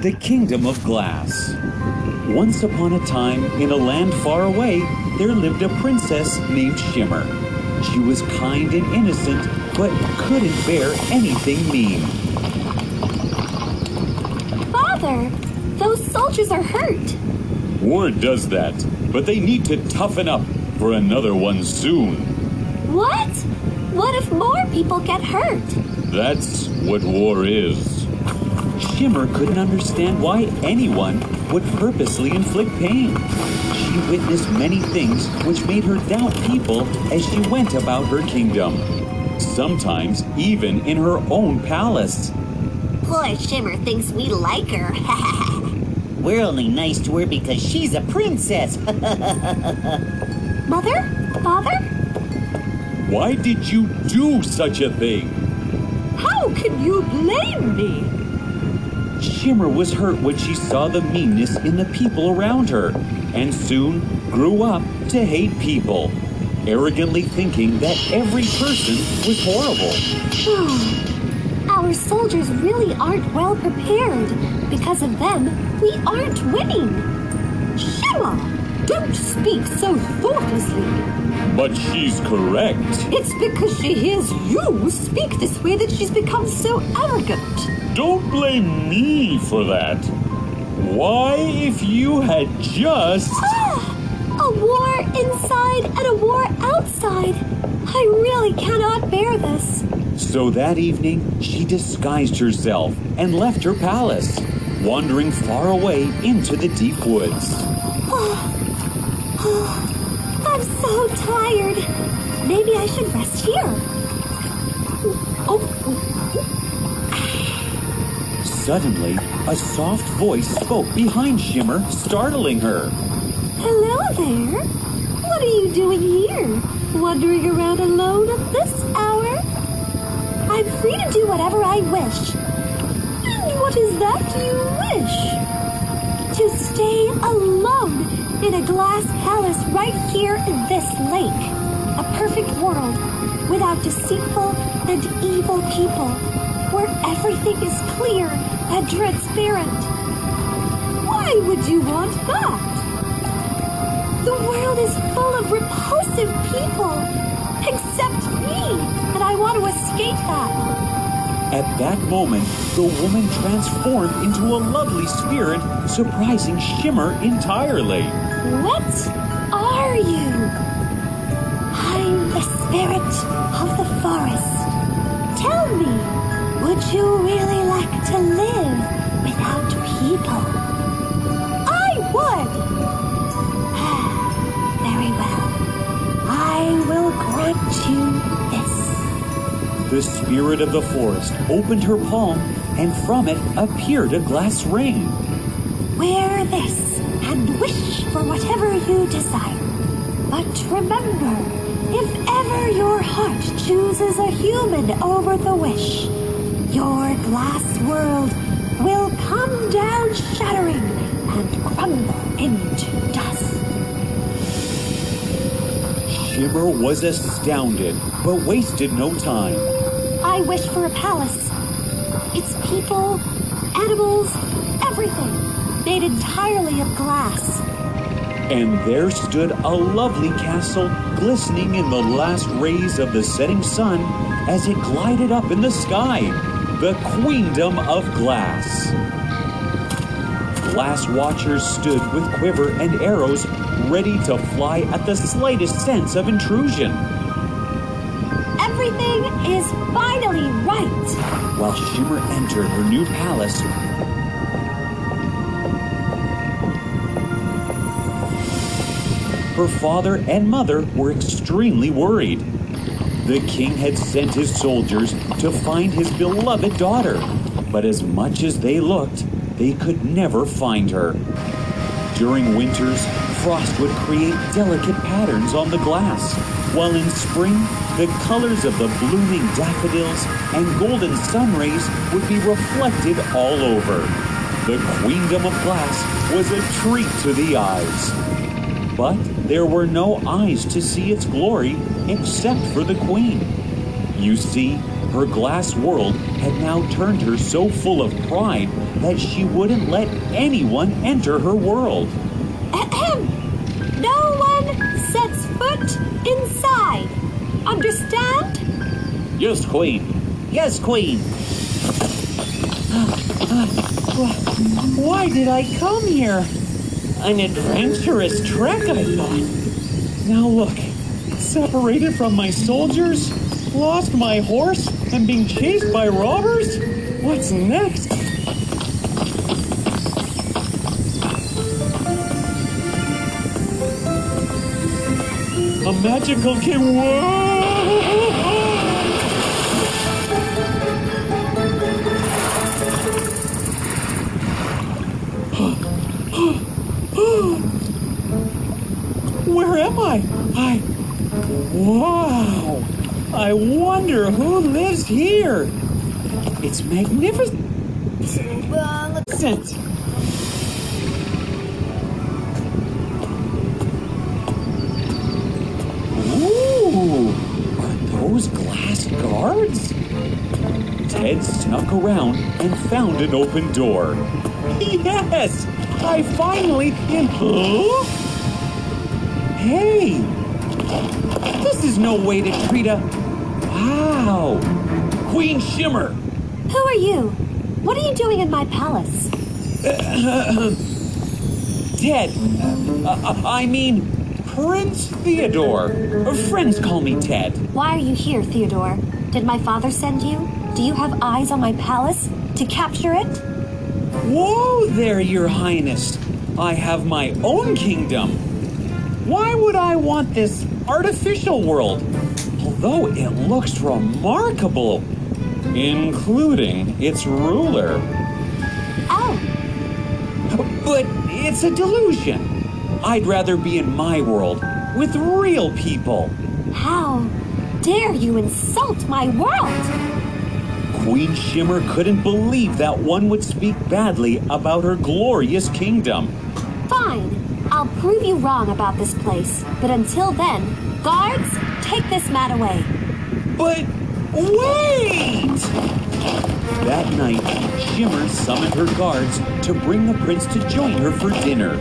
The Kingdom of Glass. Once upon a time, in a land far away, there lived a princess named Shimmer. She was kind and innocent, but couldn't bear anything mean. Father, those soldiers are hurt. Word does that, but they need to toughen up for another one soon. What? What if more people get hurt? That's what war is. Shimmer couldn't understand why anyone would purposely inflict pain. She witnessed many things which made her doubt people as she went about her kingdom. Sometimes even in her own palace. Poor Shimmer thinks we like her. We're only nice to her because she's a princess. Mother? Father? Why did you do such a thing? How can you blame me? Shimmer was hurt when she saw the meanness in the people around her, and soon grew up to hate people, arrogantly thinking that every person was horrible. Our soldiers really aren't well prepared. Because of them, we aren't winning. Shimmer, don't speak so thoughtlessly. But she's correct. It's because she hears you speak this way that she's become so arrogant. Don't blame me for that. Why, if you had just. Ah, a war inside and a war outside. I really cannot bear this. So that evening, she disguised herself and left her palace, wandering far away into the deep woods. Ah, ah, I'm so tired. Maybe I should rest here. Oh, oh. Suddenly, a soft voice spoke behind Shimmer, startling her. hello there. What are you doing here? Wandering around alone at this hour? I'm free to do whatever I wish. And what is that you wish? To stay alone in a glass palace right here in this lake. A perfect world without deceitful and evil people, where everything is clear and transparent. Why would you want that? The world is full of repulsive people, except me, and I want to escape that. At that moment, the woman transformed into a lovely spirit, surprising Shimmer entirely. What are you? I'm the spirit of the forest. Tell me, would you really like to live without people? I would. Ah, very well. I will grant you this. The spirit of the forest opened her palm, and from it appeared a glass ring. Wear this and wish for whatever you desire. But remember, if ever your heart chooses a human over the wish, your glass world will come down shattering and crumble into dust. Shimmer was astounded, but wasted no time. I wish for a palace. Its people, animals, everything made entirely of glass. And there stood a lovely castle glistening in the last rays of the setting sun as it glided up in the sky. The Queendom of Glass. Glass watchers stood with quiver and arrows ready to fly at the slightest sense of intrusion. Everything is finally right. While Shimmer entered her new palace, her father and mother were extremely worried. The king had sent his soldiers to find his beloved daughter, but as much as they looked, they could never find her. During winters, frost would create delicate patterns on the glass, while in spring, the colors of the blooming daffodils and golden sun rays would be reflected all over. The Queendom of Glass was a treat to the eyes. But there were no eyes to see its glory except for the Queen. You see, Her glass world had now turned her so full of pride that she wouldn't let anyone enter her world. Ahem. No one sets foot inside. Understand? Yes, Queen. Yes, Queen. Why did I come here? An adventurous trek, I thought. Now look, separated from my soldiers, lost my horse, and being chased by robbers? What's next? A magical kid. Whoa! Where am I? I. Wow! I wonder who lives here. It's magnificent. Ooh! Are those glass guards? Ted snuck around and found an open door. Yes! I finally? Hey! This is no way to treat a. Wow! Queen Shimmer! Who are you? What are you doing in my palace? Ted! Uh, I mean, Prince Theodore. Friends call me Ted. Why are you here, Theodore? Did my father send you? Do you have eyes on my palace to capture it? Whoa there, Your Highness! I have my own kingdom. Why would I want this artificial world? Although it looks remarkable, including its ruler. Oh, But it's a delusion. I'd rather be in my world with real people. how dare you insult my world? Queen Shimmer couldn't believe that one would speak badly about her glorious kingdom. Fine, I'll prove you wrong about this place. But until then, guards, take this mat away. But wait! That night, Shimmer summoned her guards to bring the prince to join her for dinner.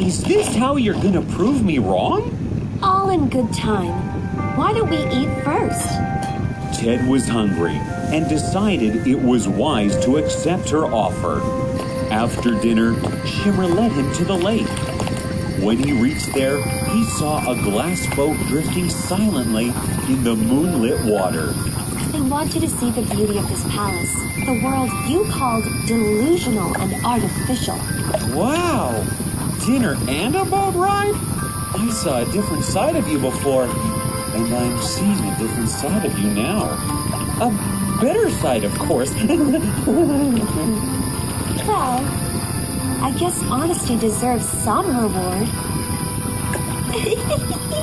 Is this how you're gonna prove me wrong? All in good time. Why don't we eat first? Ted was hungry and decided it was wise to accept her offer. After dinner, Shimmer led him to the lake. When he reached there, he saw a glass boat drifting silently in the moonlit water. I want you to see the beauty of this palace. The world you called delusional and artificial. Wow! Dinner and a boat ride? I saw a different side of you before, and I'm seeing a different side of you now. A better side, of course. Well, I guess honesty deserves some reward.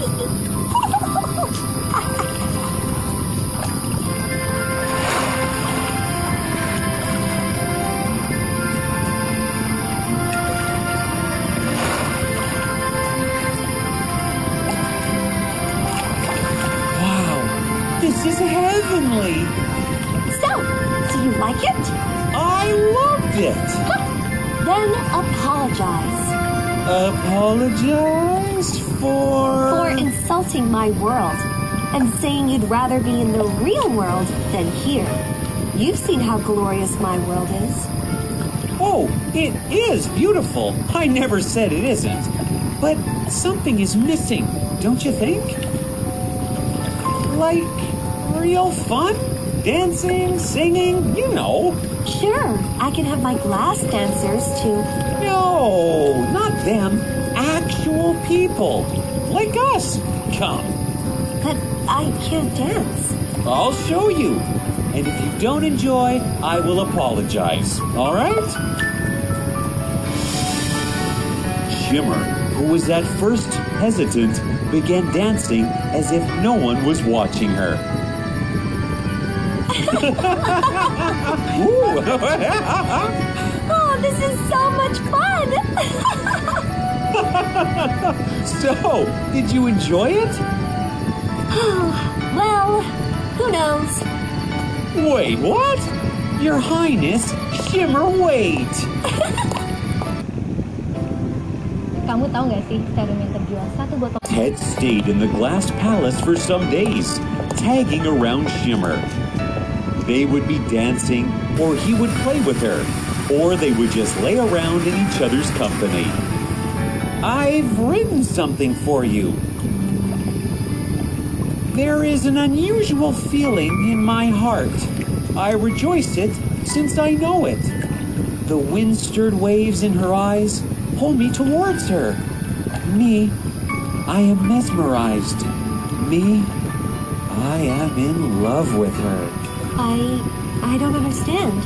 Apologize for. for insulting my world and saying you'd rather be in the real world than here. You've seen how glorious my world is. Oh, it is beautiful. I never said it isn't. But something is missing, don't you think? Like real fun? Dancing, singing, you know. Sure, I can have my glass dancers too. No, not them. Actual people. Like us. Come, But I can't dance. I'll show you. And if you don't enjoy, I will apologize. All right? Shimmer, who was at first hesitant, began dancing as if no one was watching her. Oh, this is so much fun! so, did you enjoy it? well, who knows? Wait, what? Your Highness, Shimmer, wait! Kamu tahu nggak sih serum yang terjual satu botol Ted stayed in the glass palace for some days, tagging around Shimmer. They would be dancing, or he would play with her, or they would just lay around in each other's company. I've written something for you. There is an unusual feeling in my heart. I rejoice it since I know it. The wind stirred waves in her eyes pull me towards her. Me, I am mesmerized. Me, I am in love with her. I. I don't understand.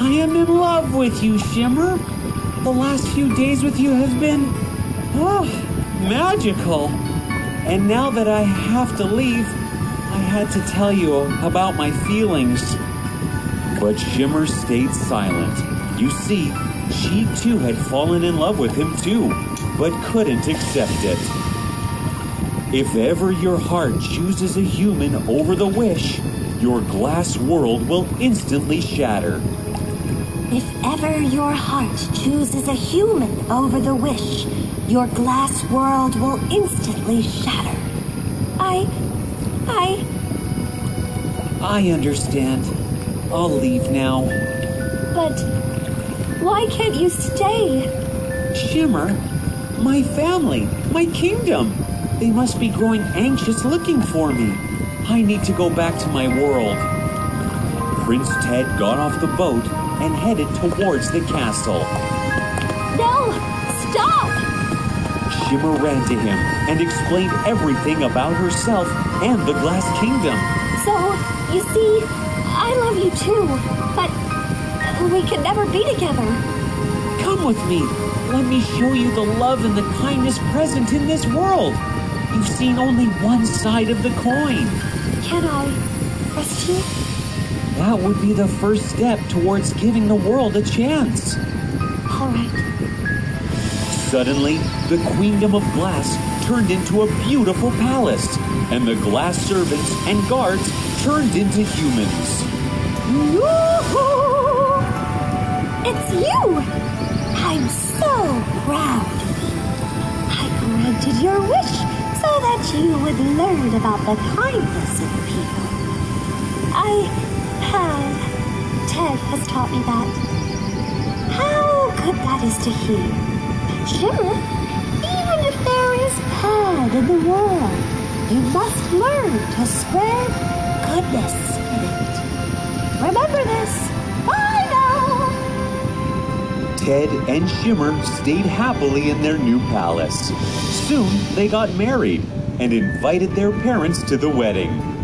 I am in love with you, Shimmer. The last few days with you have been. Oh, magical. And now that I have to leave, I had to tell you about my feelings. But Shimmer stayed silent. You see, she too had fallen in love with him too, but couldn't accept it. If ever your heart chooses a human over the wish, your glass world will instantly shatter. If ever your heart chooses a human over the wish, your glass world will instantly shatter. I. I. I understand. I'll leave now. But. Why can't you stay? Shimmer, my family, my kingdom. They must be growing anxious looking for me. I need to go back to my world. Prince Ted got off the boat and headed towards the castle. No! Stop! Shimmer ran to him and explained everything about herself and the Glass Kingdom. So, you see, I love you too, but we can never be together. Come with me. Let me show you the love and the kindness present in this world. You've seen only one side of the coin. Can I trust you? That would be the first step towards giving the world a chance. All right. Suddenly, the Queendom of Glass turned into a beautiful palace, and the glass servants and guards turned into humans. Yoo-hoo! It's you! I'm so proud. I granted your wish so that you would learn about the kindness of people. I Ted has taught me that. How good that is to hear. Shimmer, even if there is bad in the world, you must learn to spread goodness in it. Remember this. Bye now. Ted and Shimmer stayed happily in their new palace. Soon, they got married and invited their parents to the wedding.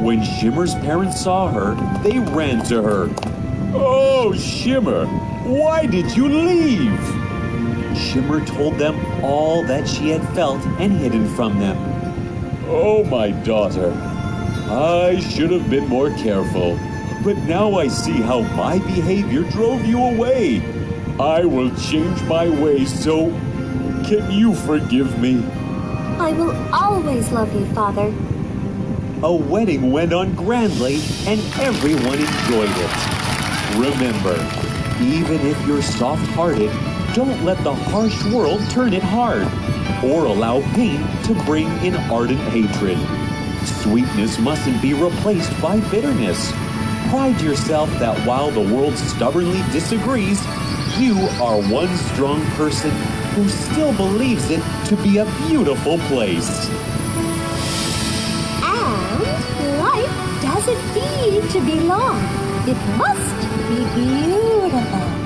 When Shimmer's parents saw her, they ran to her. Oh, Shimmer, why did you leave? Shimmer told them all that she had felt and hidden from them. Oh, my daughter, I should have been more careful, but now I see how my behavior drove you away. I will change my ways, so can you forgive me? I will always love you, Father. A wedding went on grandly, and everyone enjoyed it. Remember, even if you're soft hearted, don't let the harsh world turn it hard, or allow pain to bring in ardent hatred. Sweetness mustn't be replaced by bitterness. Pride yourself that while the world stubbornly disagrees, you are one strong person who still believes it to be a beautiful place. Life doesn't need to be long. It must be beautiful.